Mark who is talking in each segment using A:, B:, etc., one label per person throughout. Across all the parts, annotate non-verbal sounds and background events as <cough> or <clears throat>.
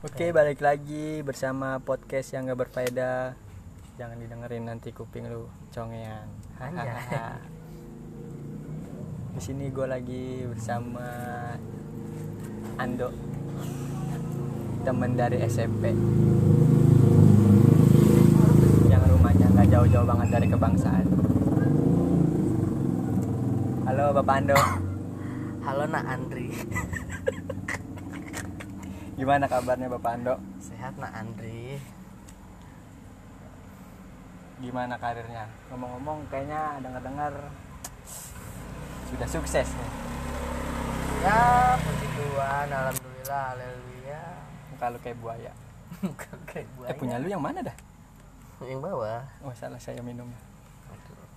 A: Oke, balik lagi bersama podcast yang gak berfaedah. Jangan didengerin nanti kuping lu congean.
B: Anjay. <laughs>
A: Di sini gue lagi bersama Ando, temen dari SMP. Yang rumahnya nggak jauh-jauh banget dari kebangsaan. Halo Bapak Ando,
B: Halo nak Andri <laughs>
A: gimana kabarnya Bapak Ando?
B: Sehat nak Andri
A: Gimana karirnya? Ngomong-ngomong kayaknya dengar-dengar sudah sukses nih.
B: Ya puji Tuhan Alhamdulillah Haleluya
A: Kalau kayak buaya. <laughs>
B: Bukan kayak buaya
A: Eh punya lu yang mana dah?
B: Yang bawah
A: Oh salah saya minum.
B: Aduh.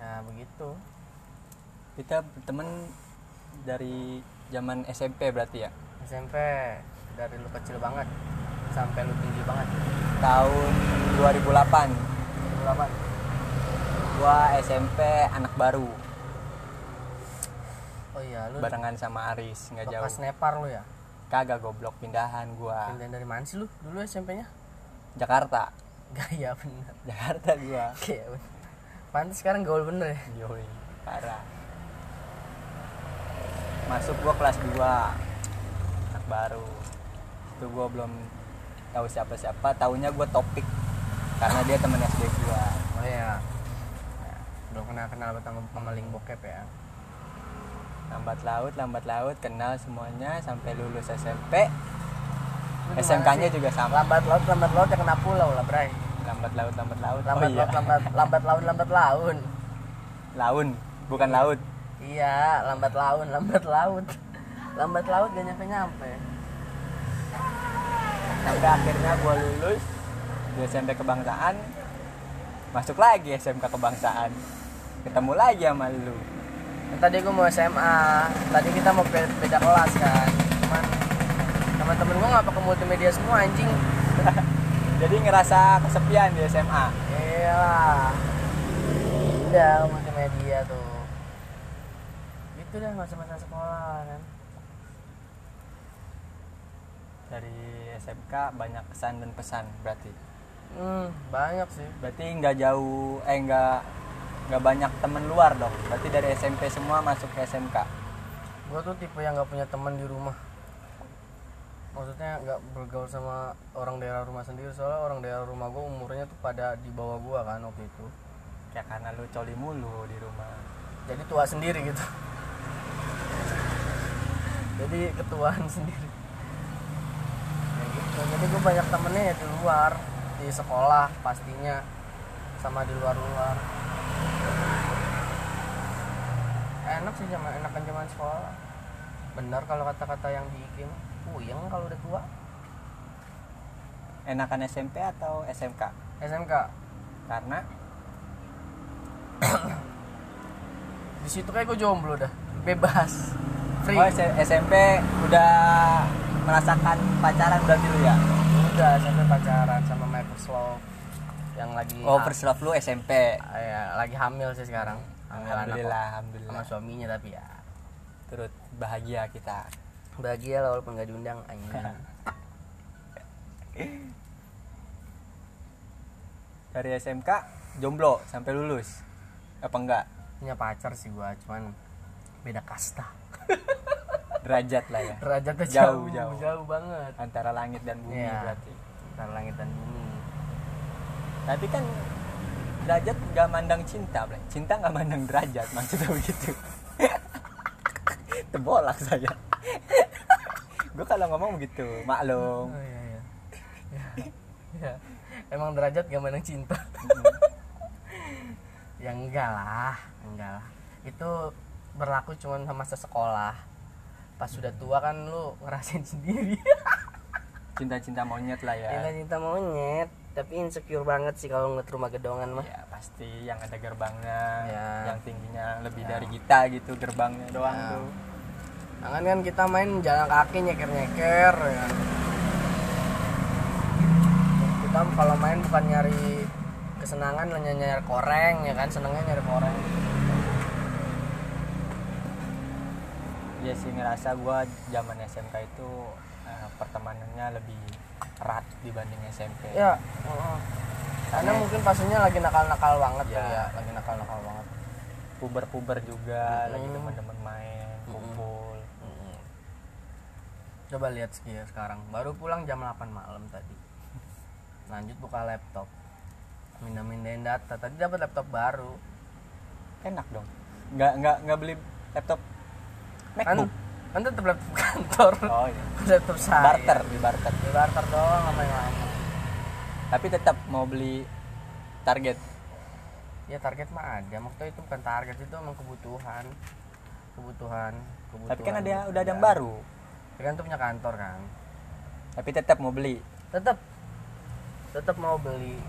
B: Ya begitu
A: Kita berteman dari zaman SMP berarti ya.
B: SMP Dari lu kecil banget Sampai lu tinggi banget
A: Tahun 2008.
B: 2008
A: Gua SMP anak baru
B: Oh iya lu
A: barengan sama Aris nggak
B: bekas
A: jauh.
B: Nepar lu ya
A: Kagak goblok pindahan gua
B: Pindah dari mana sih lu dulu SMP-nya?
A: Jakarta. <laughs>
B: Gaya bener
A: Jakarta gua.
B: Gaya bener Pantes sekarang gaul bener ya
A: Yoi, parah. Masuk gua kelas 2 anak baru. Itu gua belum tahu siapa-siapa, taunya gua topik karena dia temen SD gua.
B: Oh iya Ya, Belum kenal-kenal sama pemaling bokep ya
A: Lambat laut, lambat laut kenal semuanya sampai lulus SMP. SMK-nya juga sama.
B: lambat laut lambat laut ya kena pulau lah bray
A: Lambat laut, lambat laut.
B: lambat
A: oh iya.
B: laut lambat lambat laun lambat laun
A: Laun, bukan laut.
B: Iya lambat laun lambat laut lambat laut gak nyampe nyampe
A: Sampai akhirnya gua lulus di SMP kebangsaan. Masuk lagi SMK kebangsaan. Ketemu lagi sama lu.
B: tadi gue mau SMA tadi kita mau be- beda kelas kan cuman teman-teman gue ngapa ke multimedia semua anjing <laughs>
A: Jadi ngerasa kesepian di SMA.
B: iya udah multimedia tuh itu dah masa-masa sekolah kan
A: Dari SMK banyak kesan dan pesan berarti.
B: hmm banyak sih
A: Berarti nggak jauh, eh nggak nggak banyak temen luar dong. Berarti dari SMP semua masuk ke SMK.
B: gue tuh tipe yang nggak punya teman di rumah maksudnya nggak bergaul sama orang daerah rumah sendiri soalnya orang daerah rumah gue umurnya tuh pada di bawah gue kan waktu itu
A: Ya karena lu coli mulu di rumah.
B: jadi tua sendiri gitu jadi ketuaan <laughs> sendiri. Ya gitu. Jadi gue banyak temennya ya di luar di sekolah pastinya sama di luar luar enak sih zaman enakan zaman sekolah. Benar kalau kata-kata yang di IG mah. Puyeng kalau udah tua.
A: Enakan SMP atau SMK?
B: SMK
A: Karena? <coughs>
B: Di situ kayak gue jomblo dah bebas free
A: oh, SMP udah merasakan pacaran berarti lu ya?
B: udah sampai pacaran sama my first love yang lagi
A: Oh, first love lu SMP.
B: Ah, ya, lagi hamil sih sekarang hamil anak
A: Alhamdulillah,
B: kok.
A: alhamdulillah.
B: sama suaminya tapi ya
A: Turut bahagia kita.
B: bahagia lah walaupun gak diundang anjing <laughs>
A: Dari SMK jomblo sampai lulus. Apa enggak?
B: punya pacar sih gua cuman beda kasta <laughs>
A: Derajat lah ya.
B: derajatnya
A: Jauh,
B: jauh
A: jauh.
B: jauh, banget
A: Antara langit dan bumi
B: Iya.
A: berarti.
B: antara langit dan bumi
A: Tapi kan derajat nggak mandang cinta, Blay. Cinta nggak mandang derajat, maksudnya <laughs> begitu. Terbolak saya. <laughs> Gue kalau ngomong begitu, maklum.
B: oh iya iya ya, ya. emang derajat gak mandang cinta ya enggak lah enggak lah itu berlaku cuman sama masa sekolah pas sudah tua kan lu ngerasain <laughs> sendiri
A: Cinta-cinta monyet lah ya.
B: cinta cinta monyet tapi insecure banget sih kalau ngeliat rumah gedongan mah
A: Ya pasti yang ada gerbangnya,
B: Ya.
A: yang tingginya lebih
B: Ya.
A: dari kita gitu gerbangnya doang
B: Ya.
A: tuh.
B: Jangan kan kita main jalan kaki nyeker nyeker ya. kan. Kita kalau main bukan nyari kesenangan hanya nyari koreng ya kan senengnya nyari koreng
A: ya sih ngerasa gua zaman SMK itu eh, pertemanannya lebih erat dibanding SMP
B: ya heeh. karena mungkin pastinya lagi nakal-nakal banget
A: Ya.
B: ya, lagi nakal-nakal banget.
A: Puber-puber juga lagi
B: Mm.
A: teman-teman main
B: Mm.
A: kumpul.
B: Coba lihat sih ya sekarang. Baru pulang jam 8 malam tadi. <laughs> Lanjut buka laptop. Mindah-mindahin data. Tadi dapat laptop baru.
A: Enak dong. Nggak nggak nggak beli laptop MacBook.
B: kan tetap laptop kantor.
A: Oh iya. <laughs>
B: Laptop saya.
A: Barter di barter.
B: Di barter doang sama yang lama
A: tapi tetap mau beli target.
B: Ya target mah ada. Waktu itu bukan target itu emang kebutuhan. Kebutuhan kebutuhan.
A: Tapi kan ada udah ada yang
B: Ya.
A: baru.
B: Kan tuh punya kantor kan.
A: Tapi tetap mau beli.
B: Tetap tetap mau beli.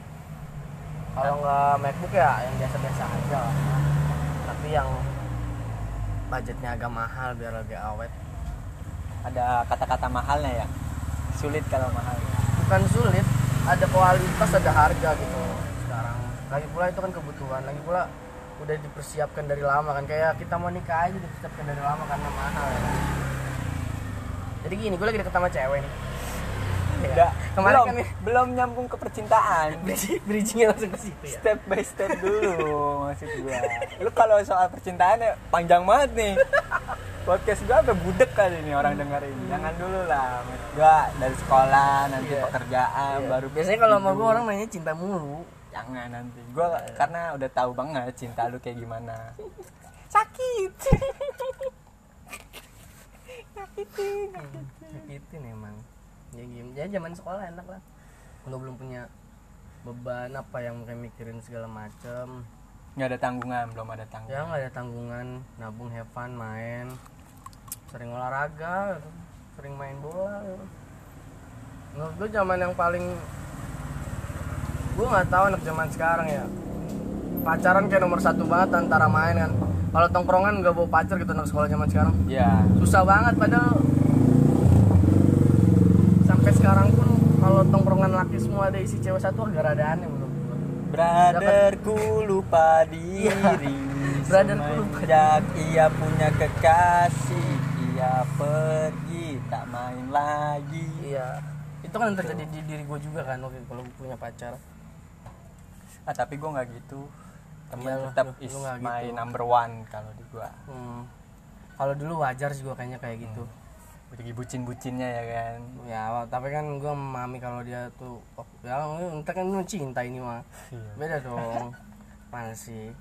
B: Kalau nggak MacBook ya yang biasa-biasa aja lah. tapi yang budgetnya agak mahal biar lebih awet.
A: Ada kata-kata mahalnya ya? Sulit kalau mahal.
B: Bukan sulit ada kualitas ada harga gitu. Sekarang lagi pula itu kan kebutuhan. Lagi pula udah dipersiapkan dari lama kan. Kayak kita mau nikah aja dipersiapkan dari lama karena mahal. Ya jadi gini gue lagi deket sama cewek nih Ya. Kemarin
A: belum,
B: kan nih
A: belum nyambung ke percintaan. <laughs>
B: Bridging- bridgingnya langsung ke situ ya?
A: Step by step dulu maksud gua. Lu kalau soal percintaan ya panjang banget nih. Podcast gua sampai budek kali nih orang dengerin. Jangan dulu lah maksud gua. Dari sekolah nanti
B: Iya.
A: pekerjaan
B: Iya.
A: baru
B: biasanya kalau gue
A: hidup.
B: orang nanya cinta mulu.
A: Jangan nanti. Gua karena udah tahu banget cinta lu kayak gimana. Sakit. <laughs> Sakitin
B: nyakitin emang ya gim ya zaman sekolah enak lah. Lo belum punya beban apa yang kayak mikirin segala macem.
A: Nggak ada tanggungan belum ada
B: ya
A: tanggungan
B: nggak ada tanggungan. Nabung have fun main. Sering olahraga sering main bola. Menurut gue zaman yang paling gue nggak tahu anak zaman sekarang ya. Pacaran kayak nomor satu banget antara main kan. Kalau tongkrongan nggak bawa pacar gitu anak sekolah zaman sekarang.
A: Ya
B: susah banget padahal sekarang pun kalau tongkrongan laki semua ada isi cewek satu agak rada aneh menurut gua.
A: Brotherku lupa diri. <laughs>
B: Brotherku lupa
A: ia punya kekasih Ia pergi tak main lagi
B: iya itu kan terjadi di diri gue juga kan waktu kalau gua punya pacar
A: ah, Tapi gue gak gitu Temen
B: Iya, lu-
A: tetap
B: lu-
A: is
B: lu nggak
A: my
B: gitu.
A: number one kalau di gue
B: hmm. kalau dulu wajar sih gue kayaknya kayak gitu
A: Lagi bucin-bucinnya ya kan?
B: Ya tapi kan gue memahami kalau dia tuh oh, ya entah kan cinta ini mah.
A: Iya.
B: beda dong. Mana sih?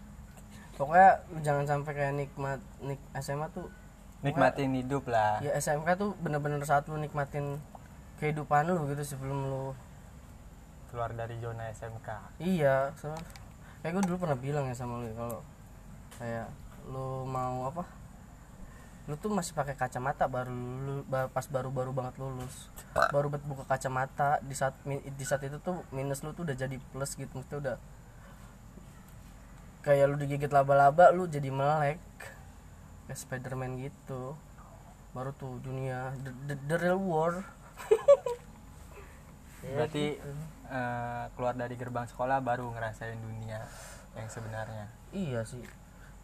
B: Pokoknya lu jangan sampai kayak nikmat nik SMA tuh
A: Nikmatin hidup lah.
B: Ya SMK tuh bener-bener saat lu nikmatin kehidupan lu gitu sebelum lu
A: Keluar dari zona SMK
B: iya so, kayak gue dulu pernah bilang ya sama lu ya, kalau kayak lu mau apa lu tuh masih pakai kacamata baru lu pas baru-baru banget lulus baru buat buka kacamata di saat di saat itu tuh minus lu tuh udah jadi plus gitu mesti udah kayak lu digigit laba-laba lu jadi melek kayak Spiderman gitu baru tuh dunia the, the, the real world <laughs> Ya,
A: Berarti
B: gitu.
A: eh, keluar dari gerbang sekolah baru ngerasain dunia yang sebenarnya
B: Iya sih.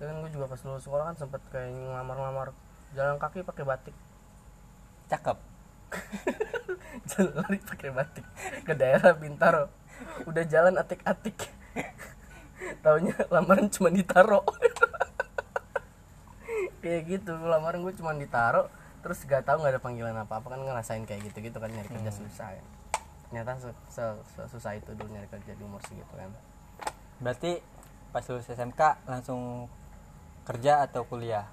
B: Kan gue juga pas lulus sekolah kan sempet kayak ngelamar-ngelamar jalan kaki pakai batik.
A: Cakep <laughs>
B: Jalan lari pakai batik ke daerah Bintaro. Udah jalan atik-atik. Taunya lamaran cuma ditaro. <laughs> kayak gitu, lamaran gue cuma ditaro terus gak tahu nggak ada panggilan apa apa kan ngerasain kayak gitu gitu kan nyari kerja susah ya ternyata se- se- se- susah itu dulu nyari kerja di umur segitu kan
A: Berarti pas lulus SMK langsung kerja atau kuliah?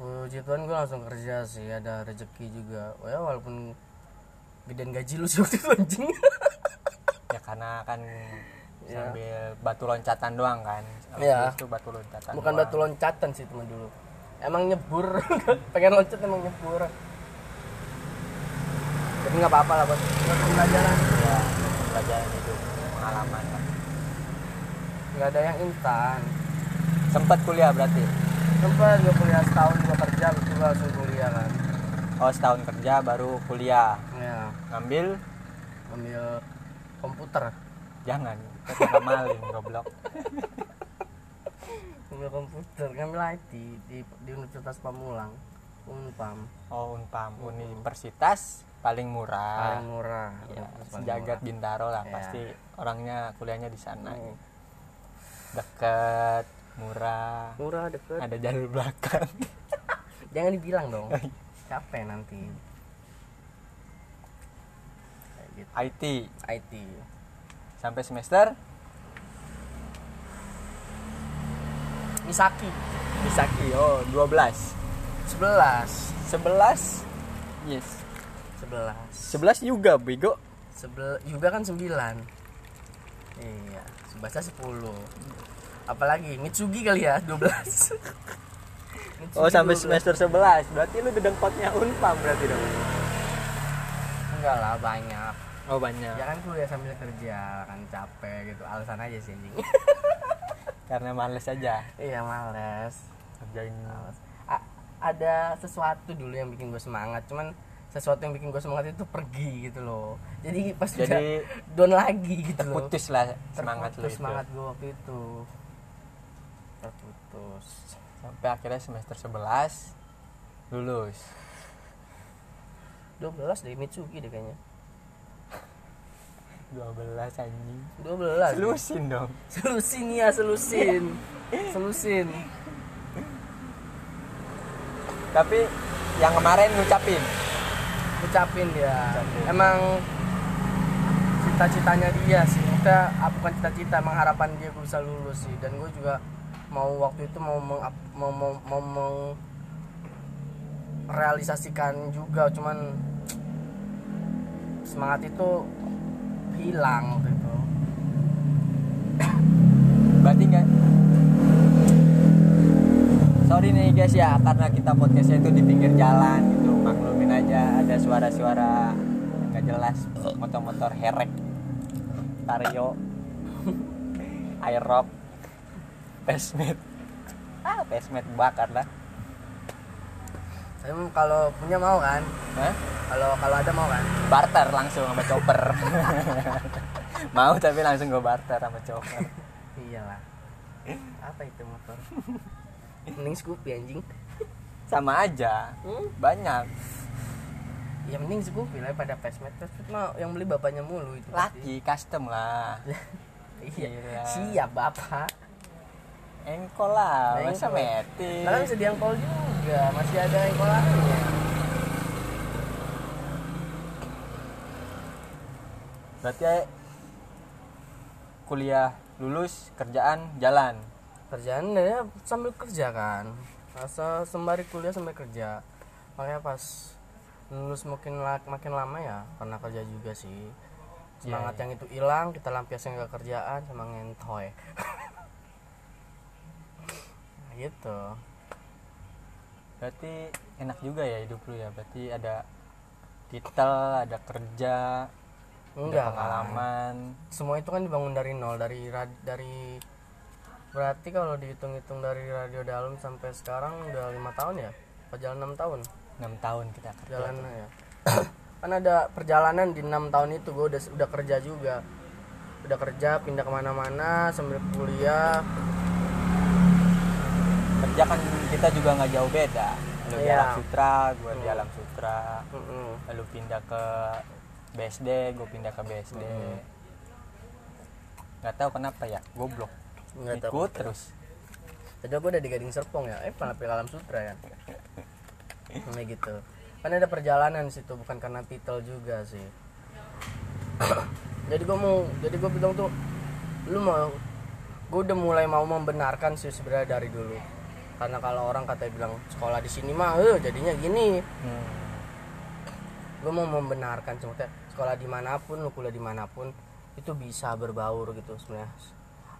B: Puji Tuhan gue langsung kerja sih ada rezeki juga oh, ya walaupun gedean gaji lu sih waktu itu anjing
A: Ya karena kan
B: Ya.
A: sambil batu loncatan doang kan. Habis
B: Iya.
A: lulus tuh batu loncatan.
B: bukan
A: doang.
B: batu loncatan sih teman dulu emang nyebur <laughs> pengen loncat emang nyebur tapi nggak apa-apa lah buat pembelajaran
A: Ya, pelajaran itu pengalaman
B: nggak ada yang instan
A: Sempat kuliah berarti.
B: Sempat gue kuliah setahun gue kerja gue langsung kuliah kan
A: Oh, setahun kerja baru kuliah.
B: ya
A: Ngambil
B: ambil komputer
A: jangan. Kita maling goblok. <laughs>
B: ambil komputer ngambil IT di di Universitas Pamulang Unpam
A: oh unpam universitas paling murah
B: paling murah
A: ya, sejagat
B: murah.
A: bintaro lah
B: Ya.
A: pasti orangnya kuliahnya di sana
B: Hmm.
A: deket murah.
B: Murah deket.
A: Ada jalur belakang. <laughs>
B: Jangan dibilang dong. Capek nanti. Kayak gitu.
A: IT
B: IT
A: sampai semester?
B: Misaki.
A: Misaki oh 12
B: 11
A: 11 yes.
B: 11
A: 11 juga bego.
B: Sebel juga kan 9 iya sebasa 10 apalagi? Mitsugi kali ya 12 <laughs> Mitsugi
A: oh sampai
B: 12.
A: semester 11 berarti lu dedengkotnya unpam berarti dong?
B: Enggak lah banyak.
A: Oh banyak.
B: Ya kan kuliah sambil kerja kan capek gitu. Alasan aja sih anjing. <laughs>
A: Karena males aja.
B: Iya males.
A: Kerjain
B: Males. A- ada sesuatu dulu yang bikin gue semangat. Cuman sesuatu yang bikin gue semangat itu pergi gitu loh. Jadi pas udah
A: jadi
B: down lagi gitu loh.
A: terputus lah semangat
B: Terputus
A: itu.
B: semangat gue waktu itu terputus
A: sampai akhirnya semester 11 lulus.
B: 12 dari Mitsuki deh kayaknya.
A: 12 anjing.
B: 12
A: selusin dong.
B: Selusin ya selusin. Selusin.
A: Tapi yang kemarin ngucapin.
B: Ucapin dia.
A: Ucapin.
B: emang cita-citanya dia sih. Kita ah, bukan cita-cita emang harapan dia gue bisa lulus sih. Dan gue juga mau waktu itu mau meng, mau mau, mau merealisasikan juga cuman semangat itu hilang waktu itu.
A: Berarti enggak sorry nih guys ya karena kita podcastnya itu di pinggir jalan gitu maklumin aja ada suara-suara nggak jelas motor-motor herek vario aerob <laughs> pesmet. Ah pesmet bakar lah.
B: Tapi kalau punya mau kan?
A: Hah?
B: kalau kalau ada mau kan?
A: Barter langsung sama chopper. <laughs> Mau tapi langsung gue barter sama chopper. <laughs>
B: Iyalah. Apa itu motor? Mending Scoopy anjing.
A: Sama aja.
B: Hmm?
A: banyak.
B: Ya mending Scoopy lah pada Pesmet. Pesmet mah yang beli bapaknya mulu itu pasti.
A: laki custom lah. <laughs>
B: Iya.
A: Gila.
B: siap bapak
A: engkol lah masa
B: Engkol.
A: metik
B: Karena bisa diangkol juga masih ada engkol lainnya
A: berarti kuliah lulus kerjaan jalan?
B: Kerjaan ya sambil kerja kan. Masa sembari kuliah sambil kerja. Makanya pas lulus makin makin lama ya karena kerja juga sih. Semangat
A: Iya,
B: yang itu hilang kita lampiaskan ke kerjaan sama ngentoy. nah, <laughs> gitu.
A: Berarti enak juga ya hidup lu ya? Berarti ada titel ada kerja
B: enggak
A: ada
B: kan.
A: pengalaman.
B: Semua itu kan dibangun dari nol dari dari berarti kalau dihitung-hitung dari radio dalam sampai sekarang udah lima tahun ya? Apa jalan enam tahun?
A: Enam tahun kita kerja
B: jalan ya. <clears throat> Kan ada perjalanan di enam tahun itu gue udah udah kerja juga. Udah kerja pindah ke mana-mana sambil kuliah
A: kerja kan kita juga nggak jauh beda. Lu di
B: Iya.
A: alam sutra gua di
B: Hmm.
A: alam sutra.
B: Mm-mm.
A: lalu pindah ke BSD gue pindah ke BSD
B: Hmm.
A: nggak tahu kenapa ya goblok.
B: Nggak tahu.
A: Ikut terus.
B: Tadi gue udah di Gading Serpong ya eh malah pilih alam sutra kan. Kayak gitu. Kan ada perjalanan situ bukan karena titel juga sih. Jadi gue mau jadi gue bilang tuh lu mau gue udah mulai mau membenarkan sih sebenarnya dari dulu karena kalau orang katanya bilang sekolah di sini mah eh jadinya gini.
A: Hmm.
B: gue mau membenarkan cuma kayak sekolah di mana pun lu kuliah di mana pun itu bisa berbaur gitu sebenarnya.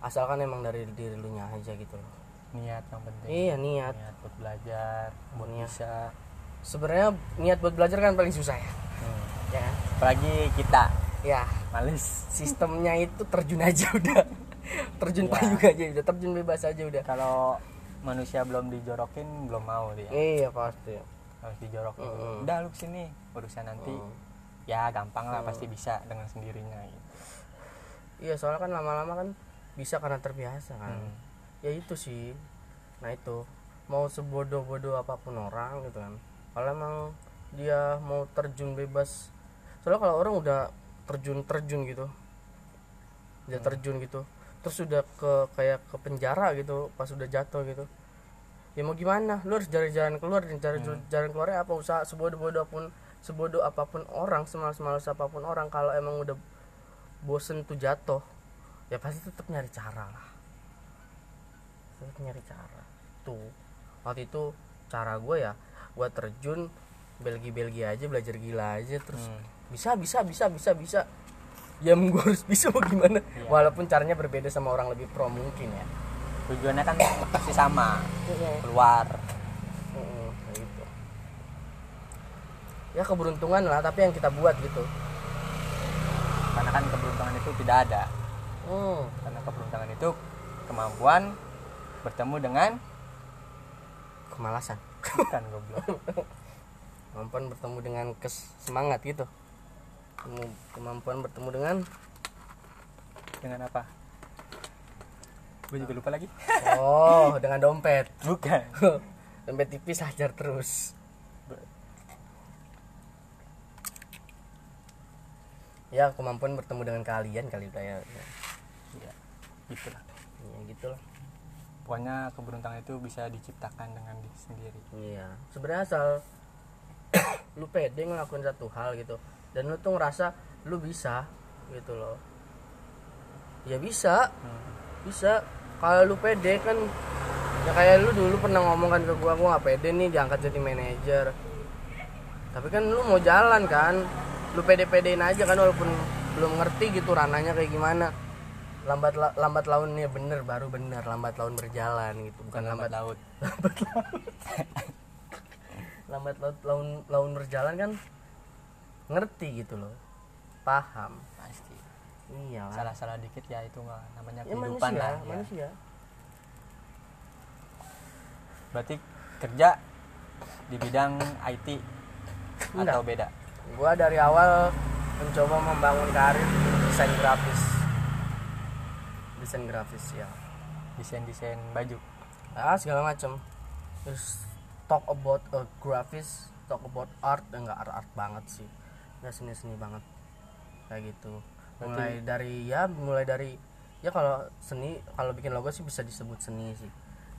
B: Asalkan emang dari diri lu nya aja gitu loh.
A: Niat yang penting.
B: Iya niat.
A: Niat buat belajar buat
B: Niat.
A: bisa.
B: Sebenarnya niat buat belajar kan paling susah ya.
A: Hmm.
B: ya.
A: Apalagi kita.
B: Ya.
A: Males.
B: Sistemnya itu terjun aja udah. <laughs> Terjun
A: Iya.
B: payung aja udah terjun bebas aja udah.
A: Kalau manusia belum dijorokin belum mau dia.
B: Iya pasti.
A: Harus dijorokin. Dulu.
B: Mm-mm.
A: udah lu sini urusan nanti.
B: Hmm.
A: ya gampang lah pasti bisa dengan sendirinya gitu.
B: iya soalnya kan lama-lama kan bisa karena terbiasa kan.
A: Hmm.
B: ya itu sih. Nah itu. Mau sebodoh-bodoh apa pun orang gitu kan. Kalau emang dia mau terjun bebas. Soalnya kalau orang udah terjun terjun gitu. Udah terjun gitu terus udah ke kayak ke penjara gitu pas udah jatuh gitu. Ya mau gimana? Lu harus cari jalan keluar dan cari jalan keluarnya apa? Usaha sebodoh-bodoh pun sebodoh apa pun orang semalas-malas apa pun orang kalau emang udah bosen tuh jatuh ya pasti tetap nyari cara lah. Tetap nyari cara. Tuh waktu itu cara gue ya gue terjun belgi belgi aja belajar gila aja terus
A: Hmm.
B: bisa bisa bisa bisa bisa ya gue harus bisa mau gimana?
A: Iya.
B: walaupun caranya berbeda sama orang lebih pro mungkin ya.
A: Tujuannya kan pasti sama.
B: Heeh.
A: keluar.
B: Heeh, kayak gitu. Ya keberuntungan lah tapi yang kita buat gitu.
A: Karena kan keberuntungan itu tidak ada.
B: Hmm.
A: karena keberuntungan itu kemampuan bertemu dengan
B: kemalasan.
A: Bukan goblok. <laughs>
B: Kemampuan bertemu dengan kes semangat gitu kemampuan bertemu dengan?
A: Dengan apa? Gue juga lupa lagi.
B: Oh dengan dompet. <laughs>
A: Bukan. <laughs>
B: Dompet tipis hajar terus. Ya kemampuan bertemu dengan kalian kali udah ya.
A: Iya gitulah.
B: Ya gitulah.
A: Pokoknya keberuntungan itu bisa diciptakan dengan diri sendiri.
B: Iya. Sebenarnya asal lu pede ngelakuin satu hal gitu. Dan lu tuh ngerasa lu bisa gitu loh. Ya bisa.
A: Hmm.
B: bisa. Kalau lu pede kan ya kayak lu dulu pernah ngomong kan ke gua gua gak pede nih diangkat jadi manajer. Tapi kan lu mau jalan kan. Lu pede-pedein aja kan walaupun belum ngerti gitu rananya kayak gimana. Lambat la- lambat launnya bener baru bener. Lambat laun berjalan gitu. Bukan lambat
A: laut
B: lambat <laughs> <laughs> laun laun, laun berjalan kan ngerti gitu loh paham.
A: Pasti.
B: Iya. Lah
A: salah-salah dikit ya itu mah namanya
B: ya
A: kehidupan
B: manusia
A: lah ya.
B: manusia.
A: Berarti kerja di bidang IT
B: Enggak.
A: atau beda?
B: Gua dari awal mencoba membangun karir di desain grafis. Desain grafis ya.
A: Desain desain baju?
B: Ah segala macam terus talk about uh, grafis talk about art enggak art art banget sih. Enggak seni seni banget. Kayak gitu. Mulai dari ya mulai dari ya kalau seni kalau bikin logo sih bisa disebut seni sih.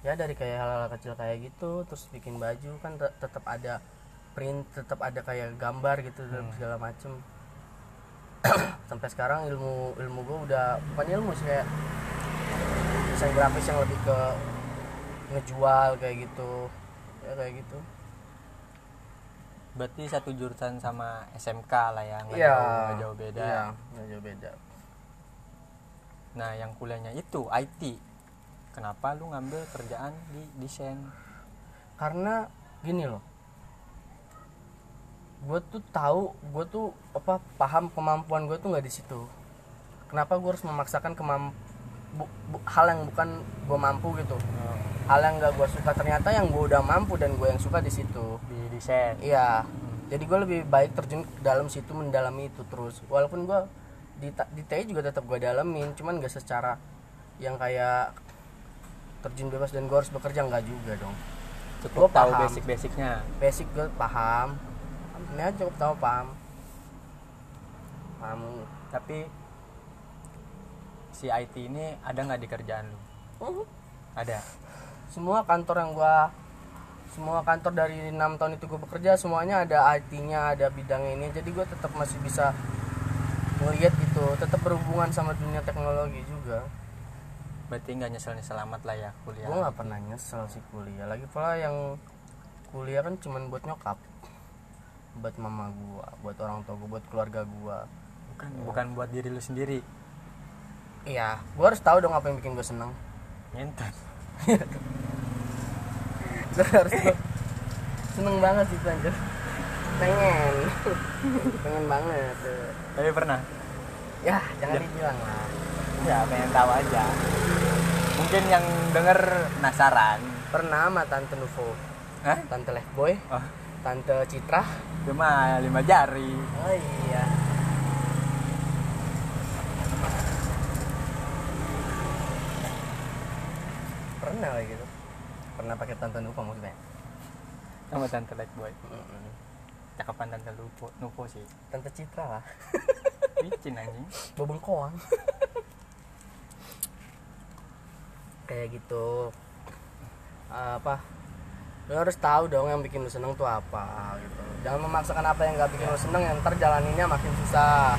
B: Ya dari kayak hal-hal kecil kayak gitu terus bikin baju kan te- tetap ada print tetap ada kayak gambar gitu dan segala macem. <clears throat> Sampai sekarang ilmu ilmu gue udah bukan ilmu sih kayak desain grafis yang lebih ke ngejual kayak gitu ya kayak gitu.
A: Berarti satu jurusan sama SMK lah ya nggak
B: Iya.
A: jauh, nggak jauh beda.
B: iya nggak jauh beda.
A: Nah yang kuliahnya itu IT kenapa lu ngambil kerjaan di desain?
B: Karena gini loh. Gue tuh tahu gue tuh apa paham kemampuan gue tuh nggak di situ. Kenapa gue harus memaksakan kemamp bu- hal yang bukan gue mampu gitu hal yang gak gue suka. Ternyata yang gue udah mampu dan gue yang suka di situ.
A: Di desain
B: iya. Jadi gue lebih baik terjun dalam situ mendalami itu terus. Walaupun gue di di TI juga tetap gue dalamin cuman gak secara yang kayak terjun bebas dan gue harus bekerja nggak juga dong.
A: Cukup
B: Gua
A: tahu
B: paham.
A: basic basicnya
B: basic gue paham. Ini aja cukup tahu paham. Paham.
A: Tapi si IT ini ada nggak di kerjaan lu?
B: Uh,
A: ada
B: semua kantor yang gua semua kantor dari enam tahun itu gue bekerja semuanya ada IT-nya ada bidangnya ini. Jadi gue tetap masih bisa ngeliat gitu tetap berhubungan sama dunia teknologi juga.
A: Berarti nggak nyesel nyesel amat lah ya kuliah?
B: Gue nggak pernah nyesel sih kuliah. Lagi pula yang kuliah kan cuman buat nyokap buat mama gua buat orang tua gua buat keluarga gua.
A: Bukan bukan buat diri lu sendiri?
B: Iya gua harus tahu dong apa yang bikin gue seneng. Gua <laughs> harus seneng banget sih anjir pengen. Pengen banget. Tuh.
A: tapi pernah?
B: Ya jangan dibilang lah.
A: Ya pengen tahu aja. Mungkin yang denger penasaran.
B: Pernah sama tante Nuvo
A: Hah?
B: tante Lefboy?
A: Oh.
B: Tante Citra?
A: Cuma lima jari.
B: Oh iya pernah kayak gitu? Pernah pakai tante Nuvo maksudnya?
A: Sama tante like boy.
B: Mm-mm.
A: cakapan tante lupo nupo sih.
B: Tante Citra lah. <laughs>
A: Licin anjing.
B: Bebengkoang kayak gitu. Apa? Lu harus tahu dong yang bikin lu seneng tuh apa gitu. Jangan memaksakan apa yang nggak bikin lu seneng yang ntar jalaninnya makin susah.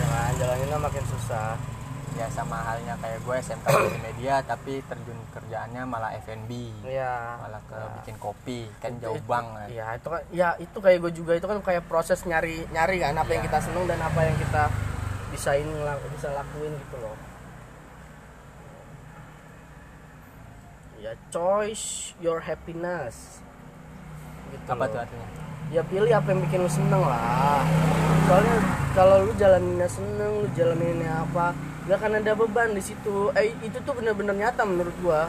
B: Jangan jalaninnya makin susah
A: ya sama halnya kayak gue SMK di media tapi terjun kerjaannya malah F&B
B: Iya.
A: malah ke
B: Ya.
A: bikin kopi kan
B: Itu-
A: jauh
B: itu-
A: banget
B: Iya, itu kan ya itu kayak gue juga itu kan kayak proses nyari nyari kan apa yang
A: Iya.
B: kita seneng dan apa yang kita bisa ini bisa lakuin gitu loh. Ya choice your happiness. Gitu
A: apa
B: loh.
A: tuh artinya
B: Ya pilih apa yang bikin lu seneng lah. Soalnya kalau lu jalaninnya seneng, lu jalaninnya apa, nggak akan ada beban di situ. Eh itu tuh bener-bener nyata menurut gua.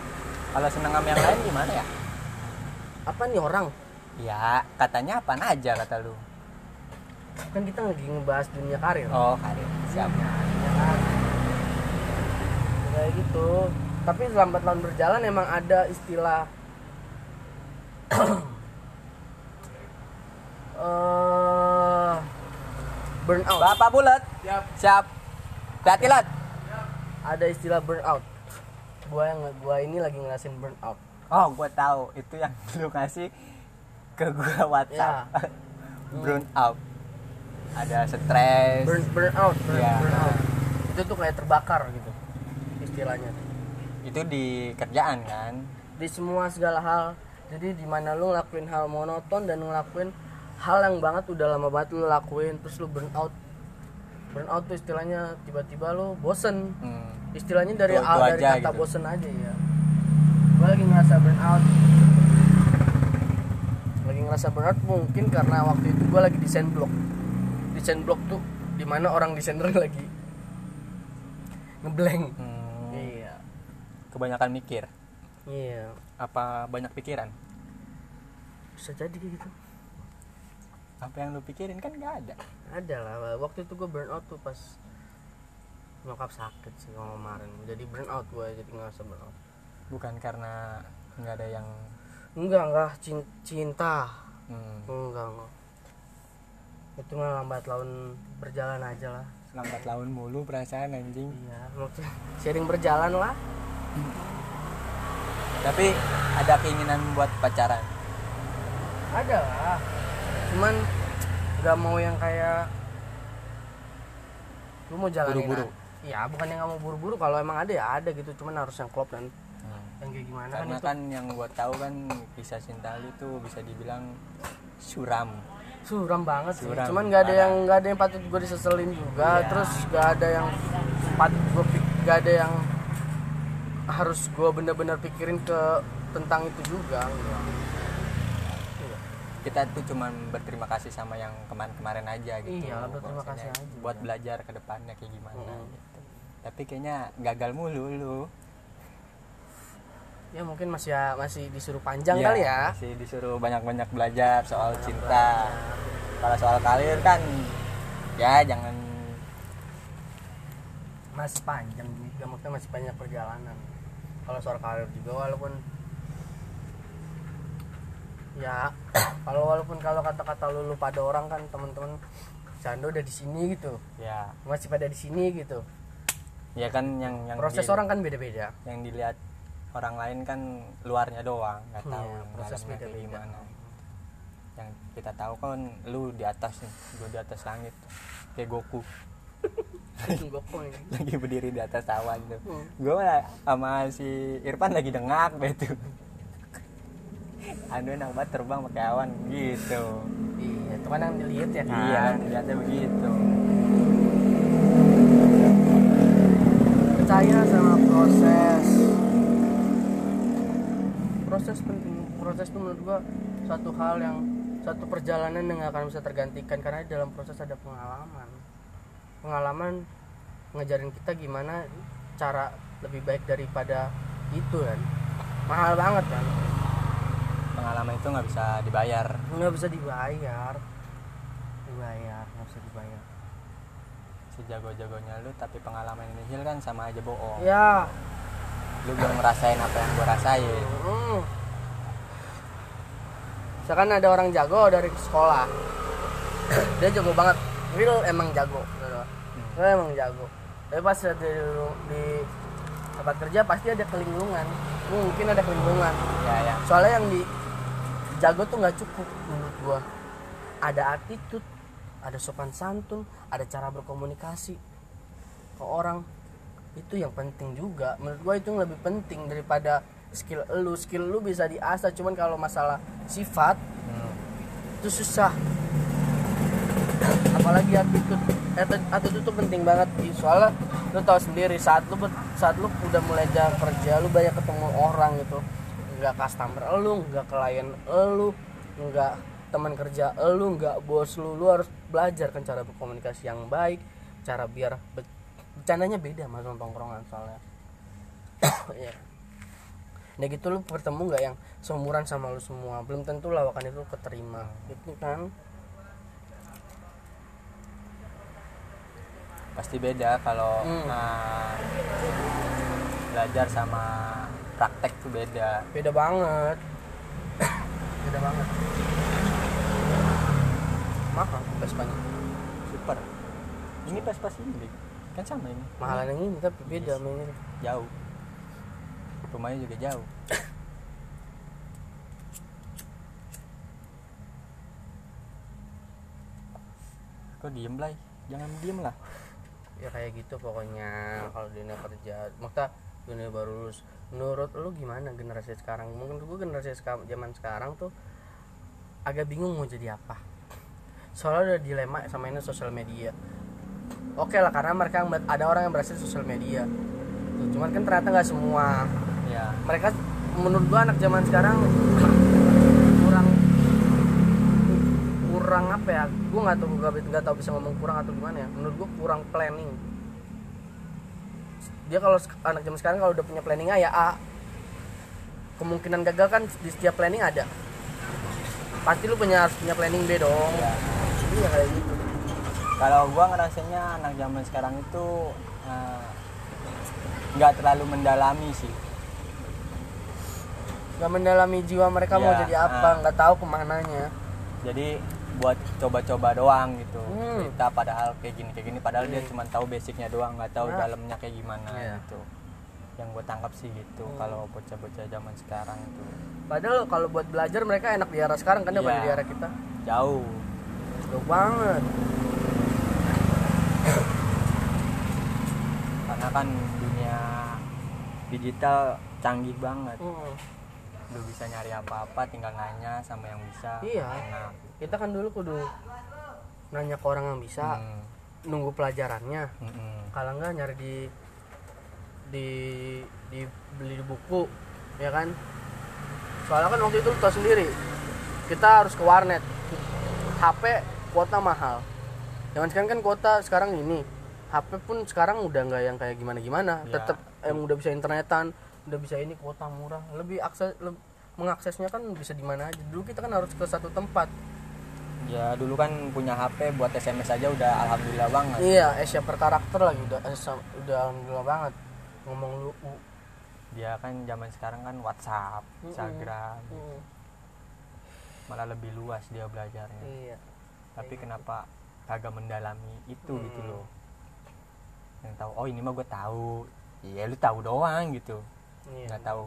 A: kalau seneng sama yang lain gimana ya
B: Apa nih orang?
A: ya katanya apa aja kata lu
B: Kan kita lagi ngebahas dunia karir.
A: oh karir siap
B: ya kan kayak gitu tapi lambat laun berjalan emang ada istilah <clears throat> eh burnout
A: bapak bulat
B: Siap.
A: siap hati lat
B: ada istilah burnout. Gua yang gua ini lagi ngerasain burnout.
A: Oh gue tahu. Itu yang <laughs> lu kasih ke gue <laughs> WhatsApp. <laughs> Burn out ada stres.
B: Burn burnout burn, burnout. Itu tuh kayak terbakar gitu istilahnya.
A: Itu di kerjaan kan?
B: Di semua segala hal. Jadi di mana lu ngelakuin hal monoton dan ngelakuin hal yang banget udah lama banget lu lakuin terus lu burn out burn out tuh istilahnya tiba-tiba lu bosen.
A: Hmm.
B: istilahnya dari
A: Itu- itu
B: dari
A: aja
B: kata
A: gitu.
B: bosen aja ya. Gue lagi ngerasa burn out lagi ngerasa burn out mungkin karena waktu itu gue lagi desain blog. Desain blog tuh di mana orang desainer <laughs> lagi ngeblank.
A: Hmm.
B: iya.
A: Kebanyakan mikir.
B: Iya.
A: Apa banyak pikiran?
B: Bisa jadi kayak gitu.
A: Apa yang lu pikirin? Kan nggak ada
B: ada lah waktu itu gue burn out tuh pas nyokap sakit sih kalau kemarin. Jadi burn out gue jadi ngerasa burn out
A: bukan karena nggak ada yang
B: enggak enggak cin- cinta.
A: Hmm,
B: enggak enggak itu mah lambat laun berjalan aja lah.
A: Lambat laun mulu perasaan anjing.
B: Iya maksudnya sharing berjalan lah.
A: Tapi ada keinginan buat pacaran?
B: Ada lah. Cuman nggak mau yang kayak lu mau jalanin
A: Buru-buru.
B: a- iya bukan yang nggak mau buru-buru kalau emang ada ya ada gitu cuman harus yang klop dan
A: Hmm.
B: yang kayak gimana kan
A: karena
B: itu
A: kan yang gua tahu kan kisah cinta lu tuh bisa dibilang suram
B: suram banget sih
A: Suram,
B: cuman nggak ada yang nggak ada yang patut gue diseselin juga
A: Iya.
B: terus nggak ada yang patut gue nggak ada yang harus gue bener-bener pikirin ke tentang itu juga enggak.
A: Kita tuh cuman berterima kasih sama yang kemarin-kemarin aja gitu.
B: Iya, berterima kasih aja.
A: buat belajar ke depannya kayak gimana
B: Mm.
A: gitu. Tapi kayaknya gagal mulu lu.
B: Ya mungkin masih ya, masih disuruh panjang
A: Iya,
B: kali ya.
A: masih disuruh banyak-banyak belajar soal cinta. Kalau soal karir kan ya jangan.
B: Masih panjang juga maksudnya masih banyak perjalanan. Kalau soal karir juga walaupun ya kalau walaupun kalau kata-kata lu, lu pada orang kan teman-teman Cando udah di sini gitu.
A: Ya.
B: Masih pada di sini gitu.
A: Ya kan yang yang
B: proses
A: di-
B: orang kan beda-beda.
A: yang dilihat orang lain kan luarnya doang nggak tahu
B: Iya, proses
A: dalamnya kayak
B: beda-beda.
A: gimana. Yang kita tahu kan lu di atas nih gue di atas langit. Kayak Goku. <laughs> Lagi berdiri di atas awan tuh.
B: Hmm.
A: gue sama si Irfan lagi dengak deh tuh anu enak banget terbang pakai awan gitu
B: Iya, itu kan yang dilihat ya kan.
A: iya lihatnya begitu
B: Percaya sama proses. Proses penting. Proses itu menurut gua satu hal yang satu perjalanan yang gak akan bisa tergantikan karena di dalam proses ada pengalaman. Pengalaman ngajarin kita gimana cara lebih baik daripada itu kan. Mahal banget kan.
A: Pengalaman itu nggak bisa dibayar.
B: Nggak bisa dibayar. Dibayar, nggak bisa dibayar.
A: sejago-jagonya lu tapi pengalaman nihil kan sama aja bohong.
B: Ya,
A: lu belum ngerasain apa yang gue rasain.
B: Hmm. misalkan ada orang jago dari sekolah. <coughs> Dia jago banget. Real emang jago gitu. Real emang jago. Tapi pas di, di tempat kerja pasti ada kelingkungan mungkin ada kelingkungan
A: ya ya.
B: Soalnya yang di jago tuh nggak cukup menurut gua. Ada attitude ada sopan santun ada cara berkomunikasi ke orang. Itu yang penting juga. Menurut gua itu yang lebih penting daripada skill lu. Skill lu bisa diasah cuman kalau masalah sifat
A: Hmm.
B: itu susah. Apalagi attitude. Atti- attitude itu penting banget. Ki. soalnya lu tahu sendiri saat lu saat lu udah mulai jalan kerja lu banyak ketemu orang gitu nggak customer lu nggak klien lu nggak teman kerja lu nggak bos lu lu harus belajar kan cara berkomunikasi yang baik cara biar be- bercandanya beda sama sama tongkrongan soalnya <coughs> Iya. Nah gitu lu bertemu nggak yang seumuran sama lu semua belum tentu lawakan itu keterima gitu kan
A: pasti beda kalau
B: Hmm.
A: nah, belajar sama praktek tuh beda.
B: Beda banget. Beda banget. Mahal Vespanya
A: super. Ini pas pas ini kan sama ini.
B: Mahalan yang ini tapi beda yang ini.
A: Jauh. Rumahnya juga jauh. Kok diem lah jangan diem lah.
B: Ya kayak gitu pokoknya. Kalau dunia kerja. Maksudnya dunia baru lulus. Menurut lu gimana generasi sekarang? Mungkin gue generasi seka- zaman sekarang tuh agak bingung mau jadi apa. Soalnya ada dilema sama ini sosial media. Oke lah karena mereka ada orang yang berhasil sosial media. Tuh, cuman kan ternyata nggak semua.
A: Ya
B: mereka menurut gua anak zaman sekarang kurang kurang apa ya? Gua nggak tahu nggak tahu bisa ngomong kurang atau gimana ya. Menurut gua kurang planning dia kalau anak zaman sekarang kalau udah punya planning A ya A. Kemungkinan gagal kan di setiap planning ada. Pasti lu punya harus punya planning B dong.
A: Ya.
B: iya kayak gitu.
A: Kalau gua ngerasanya anak zaman sekarang itu eh, nggak terlalu mendalami sih.
B: Nggak mendalami jiwa mereka mau
A: Ya,
B: jadi apa
A: ah.
B: nggak tahu ke mananya.
A: Jadi buat coba-coba doang gitu
B: Hmm.
A: cerita padahal kayak gini kayak gini padahal dia
B: Hmm.
A: cuma tahu basicnya doang nggak tahu
B: Nah.
A: dalamnya kayak gimana
B: Iya.
A: gitu yang gue tangkap sih gitu
B: Hmm.
A: kalau bocah-bocah zaman sekarang itu
B: padahal kalau buat belajar mereka enak di era sekarang kan daripada
A: Iya.
B: di era kita
A: jauh
B: Jauh banget.
A: karena kan dunia digital canggih banget
B: Hmm.
A: lu bisa nyari apa-apa tinggal nanya sama yang bisa
B: Iya.
A: enak
B: Kita kan dulu kudu nanya ke orang yang bisa,
A: Hmm,
B: nunggu pelajarannya.
A: hmm.
B: Kalau enggak nyari di di di beli di buku, ya kan? Soalnya kan waktu itu lu tau sendiri, kita harus ke warnet. HP kuota mahal. Jangan sekarang kan kuota sekarang ini. HP pun sekarang udah nggak yang kayak gimana-gimana.
A: Ya.
B: Tetap yang udah bisa internetan, udah bisa ini kuota murah. Lebih akses leb- mengaksesnya kan bisa di mana aja. Dulu kita kan harus ke satu tempat.
A: Ya dulu kan punya HP buat SMS aja udah alhamdulillah banget
B: Iya, Asia per karakter lagi udah eh, udah alhamdulillah banget. Ngomong lu u.
A: dia kan zaman sekarang kan WhatsApp,
B: Mm-mm.
A: Instagram,
B: Hmm,
A: malah lebih luas dia belajarnya.
B: Iya.
A: Tapi kenapa kagak mendalami itu gitu
B: Mm.
A: loh? Yang tahu, oh ini mah gue tahu, iya lu tahu doang gitu,
B: Iya.
A: nggak tahu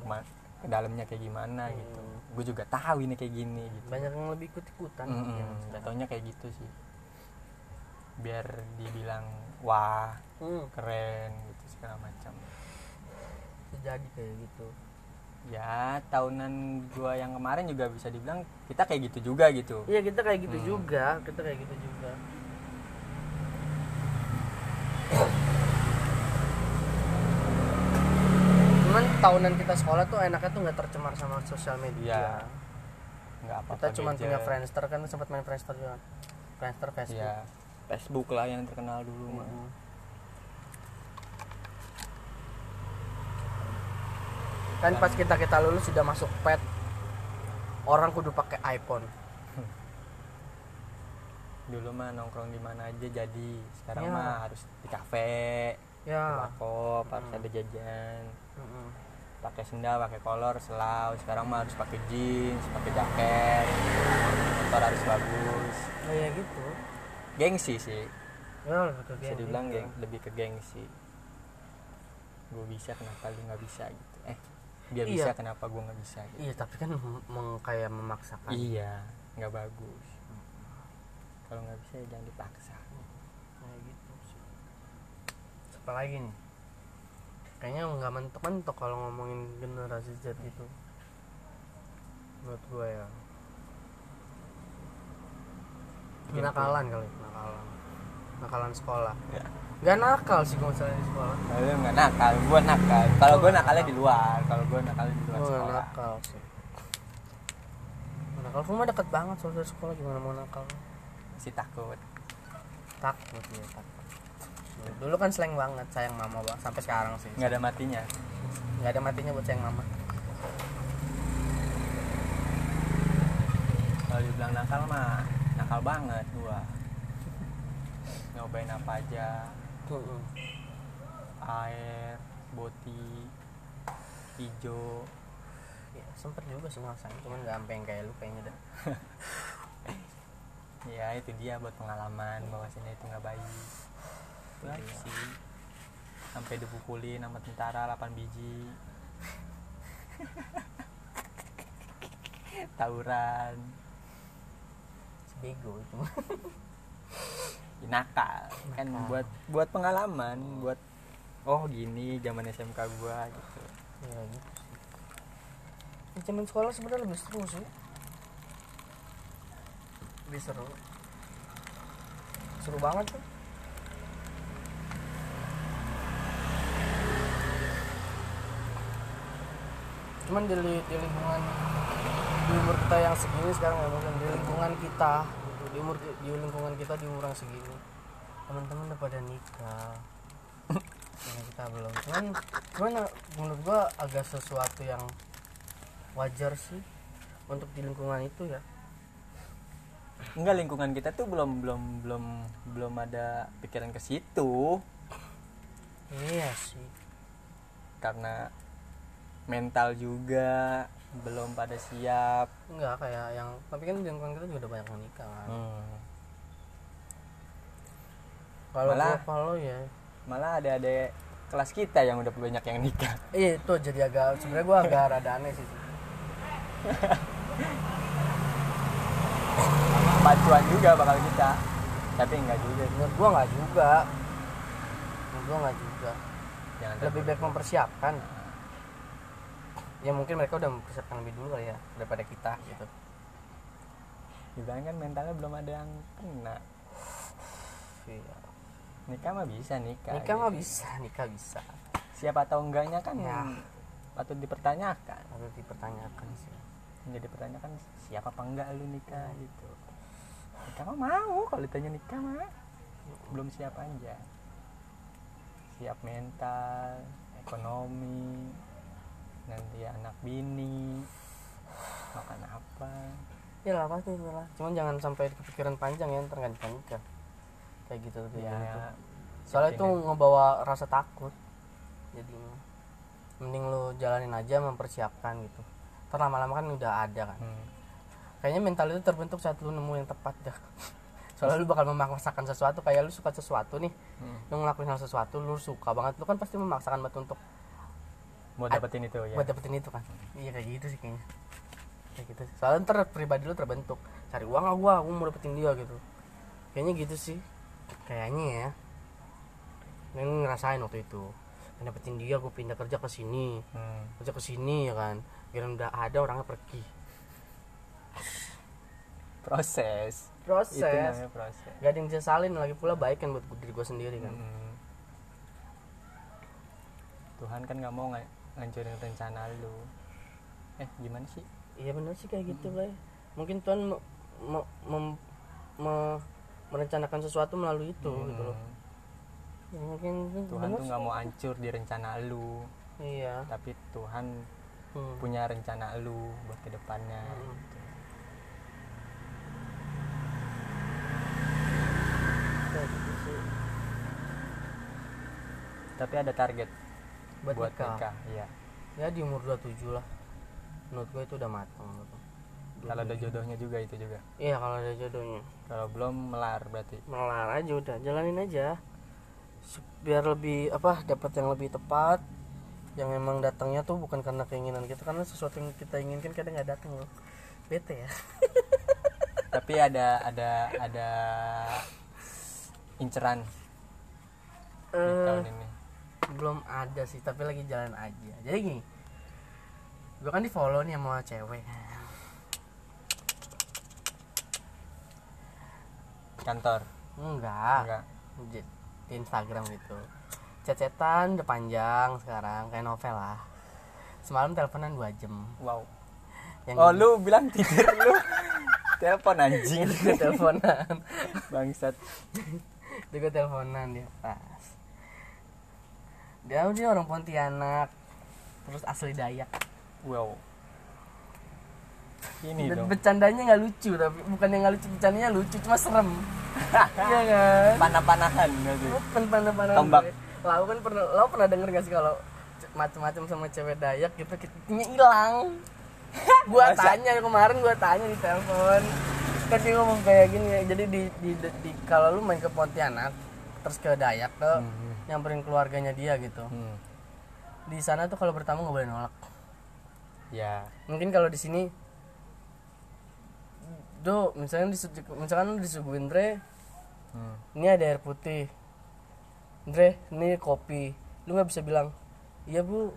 A: ke dalamnya kayak gimana gitu.
B: Mm.
A: Gue juga tahu ini kayak gini gitu.
B: Banyak yang lebih ikut-ikutan.
A: Mm-mm,
B: yang sekarang.
A: jatuhnya kayak gitu sih. Biar dibilang wah
B: Hmm,
A: keren gitu segala macam.
B: bisa jadi kayak gitu.
A: Ya tahunan gua yang kemarin juga bisa dibilang kita kayak gitu juga gitu.
B: Iya, kita kayak gitu
A: Hmm.
B: juga, kita kayak gitu juga. Tahunan kita sekolah tuh enaknya tuh nggak tercemar sama sosial media.
A: Iya. Nggak apa-apa.
B: kita cuma punya Friendster kan sempat main Friendster juga. Friendster Facebook.
A: Iya. Facebook lah yang terkenal dulu mah.
B: Mm. Kan pas kita kita lulus sudah masuk pet orang kudu pakai iPhone. <laughs>
A: Dulu mah nongkrong di mana aja jadi. Sekarang
B: Iya.
A: mah harus di kafe, di
B: Ya.
A: warkop, harus
B: Mm.
A: ada jajan.
B: Mm-mm.
A: Pakai sendal pakai kolor selau. Sekarang mah harus pakai jeans pakai jaket. Motor harus bagus.
B: Oh ya gitu?
A: Gengsi sih.
B: Ke
A: bisa
B: geng
A: dibilang geng lebih ke gengsi. Gue bisa kenapa lu nggak bisa gitu? Eh dia
B: Iya.
A: bisa kenapa gue nggak bisa gitu?
B: Iya tapi kan meng- kayak memaksakan.
A: Iya nggak bagus. Kalau nggak bisa ya jangan dipaksa.
B: Kayak gitu sih. Apa lagi nih kayaknya nggak mentok-mentok kalau ngomongin generasi Z itu menurut gue ya. Nakalan kali nakalan nakalan sekolah.
A: Ya.
B: nggak nakal sih kalau misalnya di sekolah.
A: Kalau nggak nakal. Gue nakal. Kalau gue nakalnya di luar. Kalau gue nakalnya di luar
B: gue nggak
A: sekolah.
B: nakal sih. Nakal. Rumah deket banget soal sekolah. Gimana mau nakal?
A: Masih takut.
B: Takut ya takut dulu kan slang banget sayang mama bang sampai sekarang sih.
A: Nggak ada matinya?
B: Nggak ada matinya buat sayang mama.
A: Kalau dibilang nakal mah nakal banget gua. Nyobain apa aja? Air boti hijau.
B: Ya sempet juga sih ngerasain cuman nggak sampai yang kayak lu kayaknya dah. <laughs>
A: Ya itu dia buat pengalaman bahwa sini itu nggak baik
B: Iya.
A: sih. Sampai dipukulin sama tentara 8 biji. <laughs> Tawuran.
B: Bego itu. <laughs>
A: Nakal. Kan buat buat pengalaman buat oh gini zaman SMK gua gitu.
B: Ya gitu sih. Ya, zaman sekolah sebenarnya lebih seru sih. Lebih seru. Seru banget tuh cuman di, li- di lingkungan di umur kita yang segini sekarang ya mungkin. Di lingkungan kita gitu, di umur di lingkungan kita di umur yang segini teman-teman udah pada nikah. <laughs> Yang kita belum. Cuman cuman eh, menurut gua agak sesuatu yang wajar sih untuk di lingkungan itu ya.
A: Enggak lingkungan kita tuh belum belum belum belum ada pikiran ke situ.
B: Iya sih.
A: Karena mental juga belum pada siap.
B: Enggak kayak yang tapi kan di lingkungan kita juga udah banyak yang nikah kan.
A: Hmm.
B: kalau
A: Malah-
B: kalau ya.
A: malah ada ada kelas kita yang udah banyak yang nikah. <laughs>
B: Iya itu jadi agak sebenarnya gua agak rada aneh sih.
A: Bantuan juga bakal kita. Tapi enggak juga
B: menurut gua nggak juga. Menurut gua nggak juga.
A: Jangan
B: lebih baik mempersiapkan ya mungkin mereka udah mempersiapkan lebih dulu kali ya daripada kita gitu.
A: Dibilang kan mentalnya belum ada yang kena.
B: Iya.
A: nikah mah bisa nikah.
B: Nikah
A: gitu.
B: mah bisa nikah bisa.
A: Siapa tahu enggaknya kan
B: Ya.
A: patut dipertanyakan.
B: Harus dipertanyakan sih.
A: Yang dipertanyakan siapa apa enggak lu nikah gitu. Nikah mah mau kalau ditanya nikah mah belum siap aja. Siap mental ekonomi nanti anak bini makan apa.
B: Ya lah pasti lah. Cuman jangan sampai kepikiran panjang ya ntar nggak nikah kayak gitu kayak
A: ya
B: gitu soalnya itu ngebawa rasa takut. Jadi mending lu jalanin aja mempersiapkan gitu. Ntar lama-lama kan udah ada kan.
A: Hmm,
B: kayaknya mental itu terbentuk saat lu nemu yang tepat dah. <laughs> Soalnya lu bakal memaksakan sesuatu kayak lu suka sesuatu nih.
A: Hmm.
B: lu ngelakuin hal sesuatu lu suka banget lu kan pasti memaksakan banget untuk
A: mau dapetin itu ya
B: buat dapetin itu kan. Iya kayak gitu sih kayaknya. Kayak gitu. Soalnya ntar pribadi lu terbentuk. Cari uang ah gua gua mau dapetin dia gitu. Kayaknya gitu sih. Kayaknya ya. Neng ngerasain waktu itu. Pengen dapetin dia gue pindah kerja ke sini.
A: Hmm.
B: kerja ke sini ya kan. Kira udah ada orangnya pergi.
A: Proses. Itu
B: proses
A: namanya proses.
B: Gak ada yang disesalin lagi pula baik kan buat diri gue sendiri kan.
A: Mm. Tuhan kan nggak mau nga- ngancurin rencana lu. Eh gimana sih?
B: Iya bener sih kayak gitu lah mungkin Tuhan me- me- me- merencanakan sesuatu melalui itu gitu loh.
A: Hmm.
B: Ya, mungkin
A: Tuhan tuh nggak mau hancur di rencana lu.
B: Iya.
A: Tapi Tuhan
B: Hmm.
A: punya rencana lu buat ke depannya
B: Hmm.
A: gitu.
B: Gitu
A: tapi ada target
B: buat,
A: buat
B: nikah.
A: nikah iya.
B: Ya di umur 27 lah. Menurut gue itu udah matang
A: kalau ada jodohnya juga itu juga?
B: Iya kalau ada jodohnya.
A: Kalau belum melar berarti?
B: Melar aja udah jalanin aja. Biar lebih apa dapat yang lebih tepat. Yang emang datangnya tuh bukan karena keinginan kita karena sesuatu yang kita inginkan kadang nggak datang loh. Bete ya. <laughs>
A: Tapi ada ada ada inceran di
B: Eh,
A: tahun ini
B: belum ada sih tapi lagi jalan aja. Jadi gini gue kan di follow nih sama cewek.
A: Kantor?
B: Enggak,
A: enggak.
B: Di Instagram gitu. Cecetan udah panjang sekarang kayak novel lah. Semalam teleponan dua jam.
A: Wow.
B: Yang
A: oh lu bilang tidur lu. Telepon anjing. <laughs>
B: Teleponan.
A: Bangsat.
B: Itu gue teleponan di atas dia dia orang Pontianak. Terus asli Dayak.
A: Wow. Ini
B: Dan
A: dong.
B: bercandanya nggak lucu tapi bukan yang nggak lucu bercandanya lucu cuma serem. <laughs> Iya kan?
A: Panah-panahan berarti.
B: Open panah-panah
A: Tombak.
B: Lau kan pernah Lau pernah denger gak sih kalau macem-macem sama cewek Dayak gitu kitanya hilang <laughs> gua tanya kemarin gua tanya di telepon. Kan dia ngomong kayak gini ya jadi di, di, di, kalau lu main ke Pontianak terus ke Dayak ke
A: Hmm.
B: Nyamperin keluarganya dia gitu
A: Hmm.
B: di sana tuh kalau bertamu nggak boleh nolak
A: ya
B: mungkin kalau di sini do misalnya disu- misalkan lu disuguhin Dre
A: Hmm.
B: ini ada air putih Dre ini kopi lu nggak bisa bilang iya bu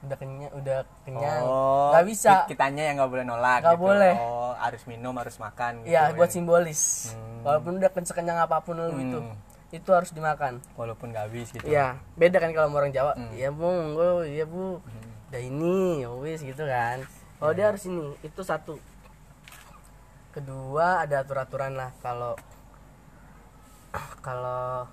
B: udah kenyang udah kenyang
A: Oh,
B: nggak bisa
A: ki- kitanya yang nggak boleh nolak
B: Nggak
A: gitu.
B: boleh.
A: oh harus minum harus makan gitu
B: Iya
A: ya.
B: buat simbolis
A: Hmm.
B: walaupun udah kenyang apa pun lu
A: Hmm.
B: itu itu harus dimakan.
A: Walaupun nggak habis gitu.
B: Iya beda kan kalau orang Jawa.
A: Hmm.
B: iya bu enggak iya bu. Udah ini ya wis gitu kan. Kalau dia harus ini itu satu. Kedua ada aturan-aturan lah. Kalau <clears throat> kalau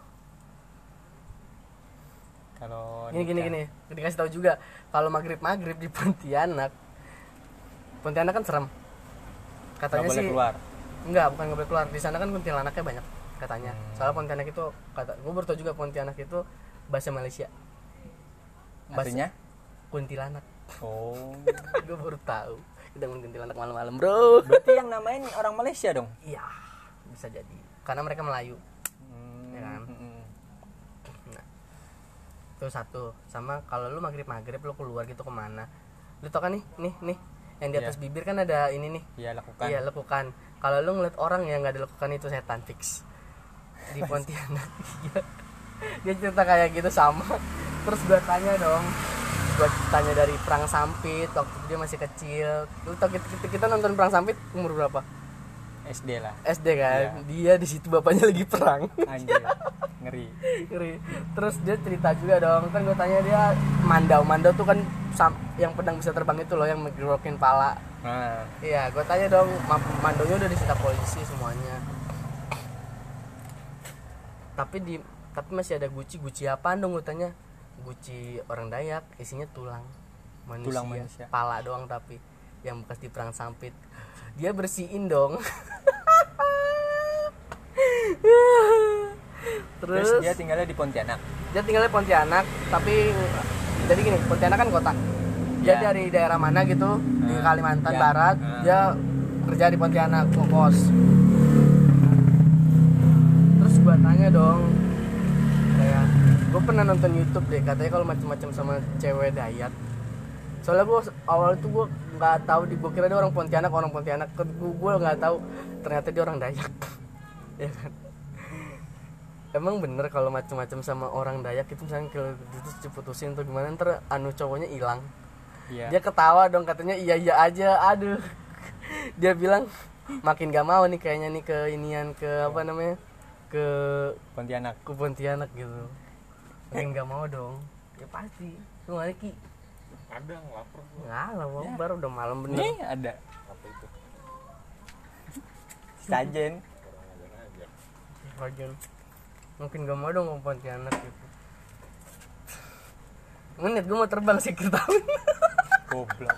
A: kalau
B: gini gini gini. Dikasih tahu juga kalau maghrib maghrib di Pontianak Pontianak kan serem. Katanya
A: boleh
B: sih
A: keluar.
B: Enggak bukan nggak boleh keluar. Di sana kan kuntilanaknya banyak katanya.
A: Hmm.
B: soalnya Pontianak itu kata gue baru tahu juga Pontianak itu bahasa Malaysia. Bahasa
A: artinya
B: kuntilanak.
A: Oh. <laughs>
B: Gue baru tahu kita main kuntilanak malam-malam bro.
A: Berarti yang namain orang Malaysia dong?
B: Iya bisa jadi. Karena mereka Melayu.
A: Hmm,
B: Ya kan?
A: mm-mm.
B: nah itu satu. Sama kalau lu maghrib maghrib lu keluar gitu ke mana? Lu tau kan nih nih nih yang di
A: Iya.
B: atas bibir kan ada ini nih.
A: Iya lakukan
B: Iya lekukan. Kalau lu ngeliat orang yang nggak ada lekukan itu setan fix. Di Pontianak. <laughs> Dia cerita kayak gitu sama. Terus gua tanya dong. Gua tanya dari perang sampit waktu itu dia masih kecil. Lu tau kita, kita, kita nonton perang sampit umur berapa?
A: SD lah
B: SD kan. Dia di situ bapaknya lagi perang.
A: anjir <laughs> ngeri
B: Ngeri. Terus dia cerita juga dong. Kan gua tanya dia mandau. Mandau tuh kan yang pedang bisa terbang itu loh yang ngerokin pala.
A: nah
B: Iya, gue tanya dong, ma- mandonya udah disita polisi semuanya. Tapi di tapi masih ada guci, guci apaan dong gue tanya? Guci orang Dayak, isinya tulang manusia,
A: Tulang manusia.
B: pala doang tapi yang bekas di perang sampit. Dia bersihin dong. <laughs>
A: terus,
B: Terus,
A: dia tinggalnya di Pontianak
B: dia tinggalnya Pontianak, tapi jadi gini, Pontianak kan kota. Dia
A: Ya.
B: dari daerah mana gitu di
A: Hmm,
B: Kalimantan
A: ya,
B: Barat,
A: hmm.
B: dia kerja di Pontianak kos. Gua tanya dong, kayak gue pernah nonton YouTube deh, katanya kalau macam-macam sama cewek Dayak. Soalnya gue awal itu gue nggak tahu di gue kira dia orang Pontianak, orang Pontianak. Gue gue nggak tahu ternyata dia orang Dayak. <laughs> ya kan? Emang bener kalau macam-macam sama orang Dayak itu misalnya kalau itu diputusin tuh gimana ntar anu cowoknya hilang.
A: iya
B: Dia ketawa dong katanya iya iya aja. Aduh. <laughs> Dia bilang makin gak mau nih kayaknya nih ke inian ke apa namanya? Ke
A: Pontianak
B: ke Pontianak gitu. Makin gak mau dong. Ya pasti. Lu nggak Ki?
C: ada lapar
B: Nggak lah, Bang. baru udah malam bener.
A: nih ada
C: apa itu
A: sajen
B: Bagian. Mungkin gak mau dong ke Pontianak gitu. Menit gue mau terbang sih tahun.
A: goblok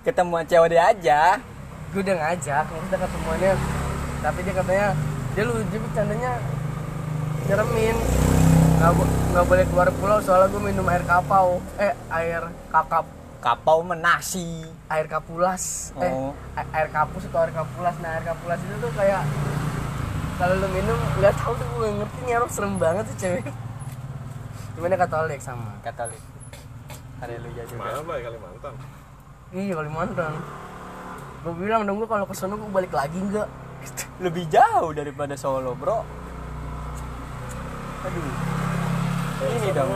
A: ketemu cewek dia aja
B: gue udah ngajak maksudnya ketemuannya tapi dia katanya dia lu dia bercandanya nyeremin. Nggak nggak boleh keluar pulau soalnya gue minum air kapau. Eh air kakap.
A: Kapau menasi
B: air kapulas. Eh
A: Oh.
B: a- air kapus atau air kapulas. Nah air kapulas itu tuh kayak kalau lu minum nggak tahu tuh gue ngerti nih orang serem banget tuh cewek. Gimana katolik sama?
A: Katolik. Haleluya juga.
C: Mana Blay Kalimantan?
B: iya Kalimantan. Gue bilang dong gue kalau ke sono gue balik lagi nggak
A: lebih jauh daripada Solo bro aduh
C: Kalau
A: Ini dong.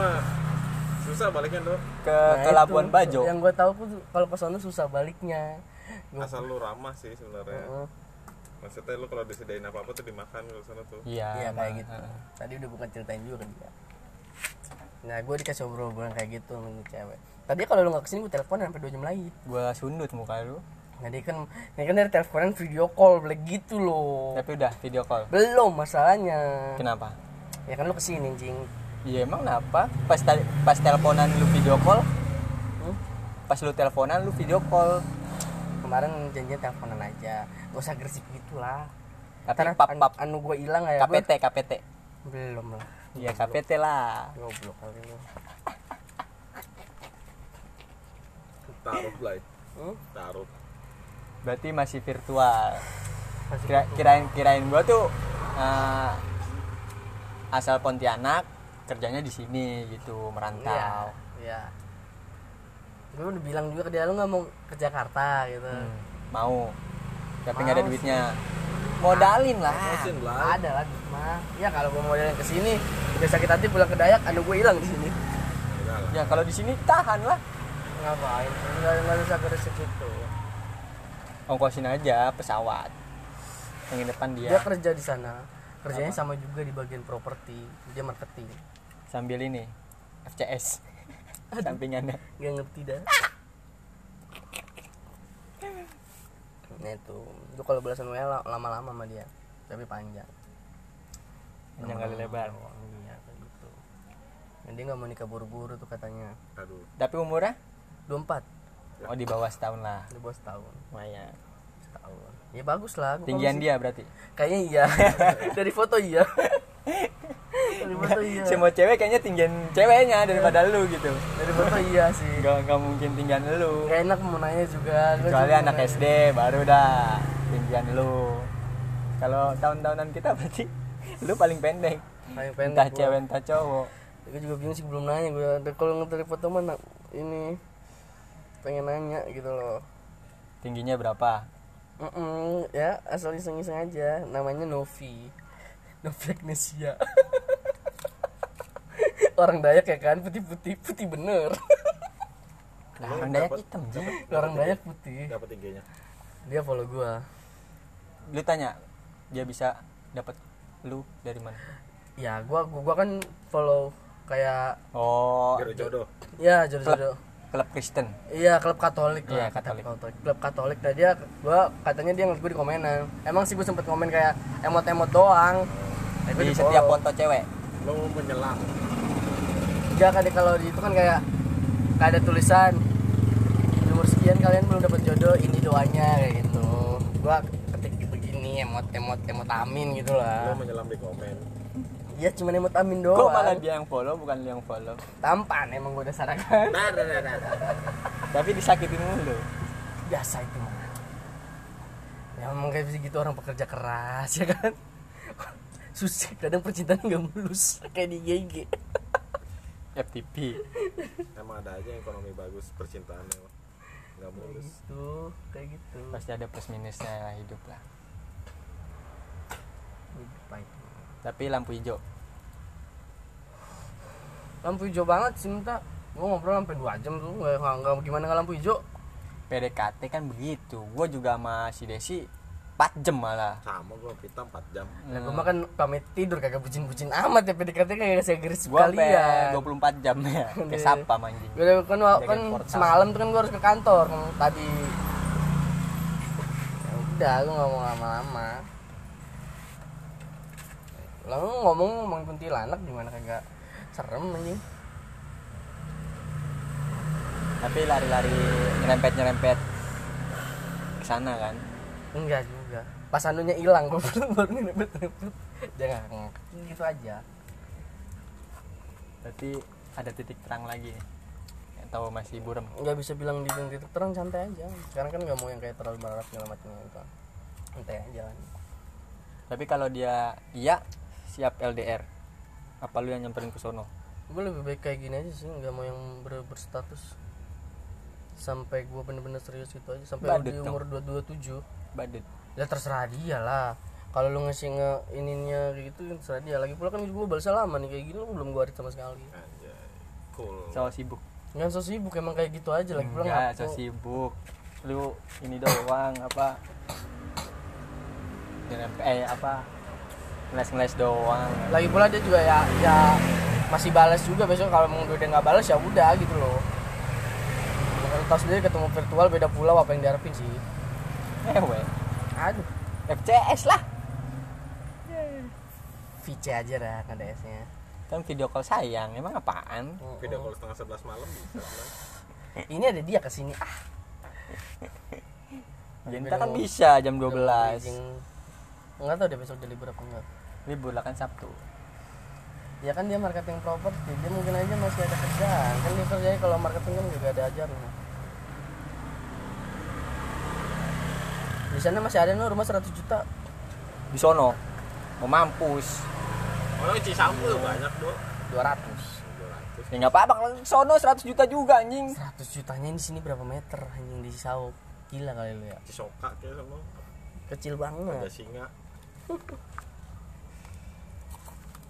C: Susah baliknya dong.
A: ke,
B: Nah,
A: ke. Labuan Bajo
B: yang gue tahu tuh kalau ke sono susah baliknya Gua-
C: Asal lu ramah sih sebenarnya.
B: Heeh.
C: Maksudnya lu kalau disediain apa-apa tuh dimakan kalau sana tuh.
A: iya
B: Iya kayak gitu. Tadi udah bukan ceritain juga kan dia. Nah gue dikasih obrolan kayak gitu sama cewek. Tadi kalau lu nggak ke sini gue telepon sampai dua jam lagi.
A: gua sundut muka lu
B: Nah dia kan, dia kan dari teleponan video call gitu loh.
A: tapi udah video call
B: Belum masalahnya.
A: kenapa
B: Ya kan lu ke sini cing.
A: iya emang kenapa pas tadi pas teleponan lu video call
B: Hmm?
A: pas lu teleponan lu video call
B: Kemarin janjian teleponan aja. Gak usah agresif gitu lah.
A: tapi pap pap
B: anu gue hilang ya. gua-
A: KPT KPT
B: Belum lah.
A: iya KPT lah
B: Goblok kali lu.
C: Taruh Blay.
B: Hmm?
C: Taruh.
A: Berarti masih virtual
B: Masih
A: Kira, kirain kirain gua tuh eh, asal Pontianak kerjanya di sini gitu merantau
B: Iya. Gue udah bilang juga ke dia lu nggak mau ke Jakarta gitu.
A: Hmm, mau tapi nggak ada duitnya modalin lah
C: Blay.
B: Ada lah mah. Ya kalau gue mau jalan ke sini, udah sakit hati pulang ke Dayak, anu gue hilang di sini.
C: Lah.
A: ya kalau di sini tahan lah
B: Ngapain? Enggak enggak bisa ke situ.
A: Ongkosin aja pesawat yang di depan
B: Dia
A: dia
B: kerja di sana. Kerjanya sama juga di bagian properti. Dia marketing.
A: sambil ini FCS sampingannya
B: Gak ngerti dah. Nah itu, itu kalau belasan WA la- lama-lama sama dia, tapi panjang.
A: yang kali lebar
B: Iya kayak gitu. Dan dia nggak mau nikah buru-buru tuh katanya.
C: Aduh.
A: tapi umurnya
B: 24
A: oh di bawah setahun lah.
B: Di bawah setahun.
A: Lumayan.
B: Setahun. Ya bagus lah. Gua
A: tinggian dia berarti?
B: Kayaknya iya. <laughs> Dari foto iya. Dari foto iya.
A: Semua cewek kayaknya tinggian ceweknya daripada lu gitu.
B: Dari foto iya sih.
A: Nggak nggak mungkin tinggian lu.
B: Gak enak mau nanya juga.
A: Kecuali
B: cuma
A: anak
B: nanya.
A: SD baru dah tinggian lu. Kalau tahun-tahunan kita berarti lu paling pendek.
B: Paling pendek
A: entah
B: gua.
A: cewek entah cowok.
B: Gue juga bingung sih belum nanya gue kalau ngeliat dari foto mana ini pengen nanya gitu loh.
A: Tingginya berapa?
B: Mm-mm, ya asal iseng-iseng aja. Namanya Novi. Novi Agnesia. <laughs> Orang Dayak ya kan? Putih-putih putih bener.
A: Lah orang Dayak hitam Jing.
B: orang Dayak putih.
C: Dapat tingginya.
B: dia follow gua.
A: Lu tanya dia bisa dapat lu dari mana?
B: Ya gua gua, gua kan follow kayak
A: oh.
C: Jodoh.
B: ya jodoh-jodoh
A: klub Kristen.
B: Iya klub Katolik
A: Iya,
B: lah,
A: Katolik.
B: klub Katolik. Nah dia gua katanya dia ngeliat gua di komenan. Emang sih gua sempet komen kayak emot-emot doang. Tapi
A: di
B: di
A: setiap foto cewek?
C: Lo mau menyelam.
B: Enggak kan kalau di itu kan kayak kayak ada tulisan. Umur sekian kalian belum dapat jodoh ini doanya kayak gitu. Gua ketik begini emot emot emot amin gitu
C: Lo
B: lah
C: menyelam di komen.
B: Ya cuma emot amin
A: kok
B: doang.
A: malah dia yang follow bukan lu yang follow?
B: Tampan emang gua udah sarakan.
C: Nah, nah, nah, nah.
A: tapi disakitin mulu.
B: Biasa itu mah. Ya emang kayak gitu orang pekerja keras ya kan? Susah kadang percintaan nggak mulus kayak di GG
A: FTP
C: Emang ada aja yang ekonomi bagus percintaannya. Nggak mulus.
B: gitu kayak gitu.
A: Pasti ada plus minusnya lah hidup lah.
B: Apa itu?
A: Tapi lampu hijau
B: lampu hijau banget sih minta gua ngobrol sampai 2 jam tuh nggak nggak gimana nggak lampu hijau
A: PDKT kan begitu gue juga sama si Desi 4 jam malah
C: Sama gua kita 4 jam.
B: Lah gua mah kan pamit tidur kagak bucin-bucin amat ya PDKT kayak agresif
A: gue sampai
B: sekalian.
A: 24 jam ya <laughs> kayak sapa anjing
B: Gua udah- kan kan semalam tuh kan gua harus ke kantor kan tadi. Ya udah, gua nggak mau lama-lama. Lalu ngomong ngomong kuntilanak gimana kagak serem anjing.
A: tapi lari-lari nyerempet-nyerempet ke sana kan
B: Enggak juga. Pas anunya hilang <laughs> baru baru nebet-nebet. Jangan gitu aja.
A: berarti ada titik terang lagi atau masih burem
B: nggak bisa bilang di titik terang santai aja sekarang kan nggak mau yang kayak terlalu berharap segala gitu santai aja
A: tapi kalau dia iya siap LDR apa lu yang nyamperin ke sono?
B: Gue lebih baik kayak gini aja sih nggak mau yang ber berstatus sampai gue bener-bener serius gitu aja sampai
A: Badut
B: di umur 227
A: badut.
B: Ya terserah dia lah. Kalau lu ngasih nge ininya kayak gitu kan terserah dia. Lagi pula kan gue balasnya lama nih kayak gini lu belum gue arit sama sekali.
C: Anjay cool.
A: so sibuk.
B: Nggak so sibuk emang kayak gitu aja. Lagi pula nggak
A: so sibuk. Lu ini doang apa? Eh apa ngeles-ngeles doang.
B: Lagi pula dia juga ya ya masih balas juga. Besok kalau mau udah nggak balas ya udah gitu loh. Kalau tahu sendiri ketemu virtual beda pulau apa yang diharapin sih?
A: Ewe
B: aduh.
A: FCS lah.
B: VC aja dah S nya
A: kan video call sayang emang apaan?
C: Video call setengah sebelas malam bisa bilang. <laughs>
B: ini ada dia ke sini. Ah.
A: Genta kan bisa jam 12
B: nggak tahu dia besok jadi libur apa enggak
A: libur lah kan Sabtu.
B: Ya kan dia marketing properti dia mungkin aja masih ada kerjaan. Kan dia kerjanya kalau marketing kan juga ada ajarnya di sana masih ada no? Rumah 100 juta.
A: Di sono. Mau mampus.
C: Orang Cisampu banyak dong
B: 200
A: ya nggak apa-apa kalau di sono 100 juta juga anjing.
B: 100 jutanya di sini berapa meter anjing? Di Sau gila kali lu ya.
C: Cisoka kayak sama
B: kecil
C: ada
B: banget
C: singa <laughs>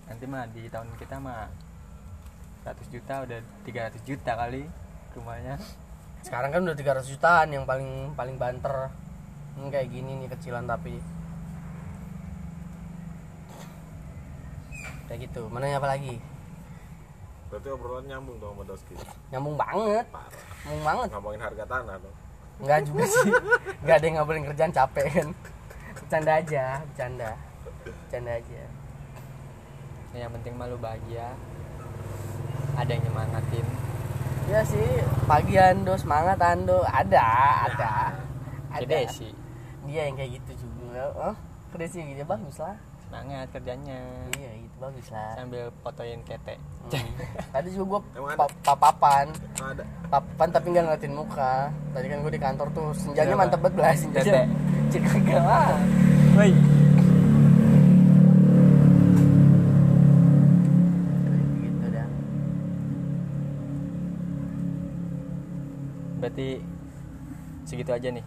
A: nanti mah di tahun kita mah 100 juta udah 300 juta kali rumahnya.
B: Sekarang kan udah 300 jutaan yang paling paling banter. Ini kayak gini nih kecilan tapi. Kayak gitu. Mana yang apa lagi?
C: Berarti obrolan nyambung dong sama Doski
B: nyambung banget.
C: Parah
B: nyambung banget.
C: Ngomongin harga tanah dong.
B: Enggak juga sih. Enggak ada yang ngabulin kerjaan capek kan. Bercanda aja Bercanda. Bercanda aja
A: yang penting malu bahagia. Ada yang nyemangatin.
B: Ya sih Pagi Ando Semangat Ando. Ada Ada <laughs> Ada.
A: Desi.
B: Dia yang kayak gitu juga. Oh Kedesi gitu bagus lah.
A: Semangat kerjanya.
B: Iya gitu bagus lah.
A: Sambil fotoin kete.
B: Hmm. <laughs> Tadi juga gue pa papapan.
C: Ada.
B: Papapan tapi nggak ngeliatin muka. Tadi kan gue di kantor tuh Senjanya mantep banget belah senjanya
A: Tete. <laughs>
B: Cik kagak lah.
A: Woi. Berarti segitu aja nih?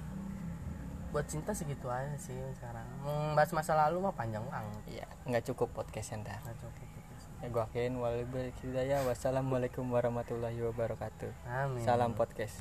B: Buat cinta segitu aja sih sekarang. Membahas masa lalu mah panjang banget.
A: Iya nggak cukup podcastnya ntar
B: nggak cukup
A: ya gua akhirnya wassalamualaikum warahmatullahi wabarakatuh.
B: Amin.
A: Salam podcast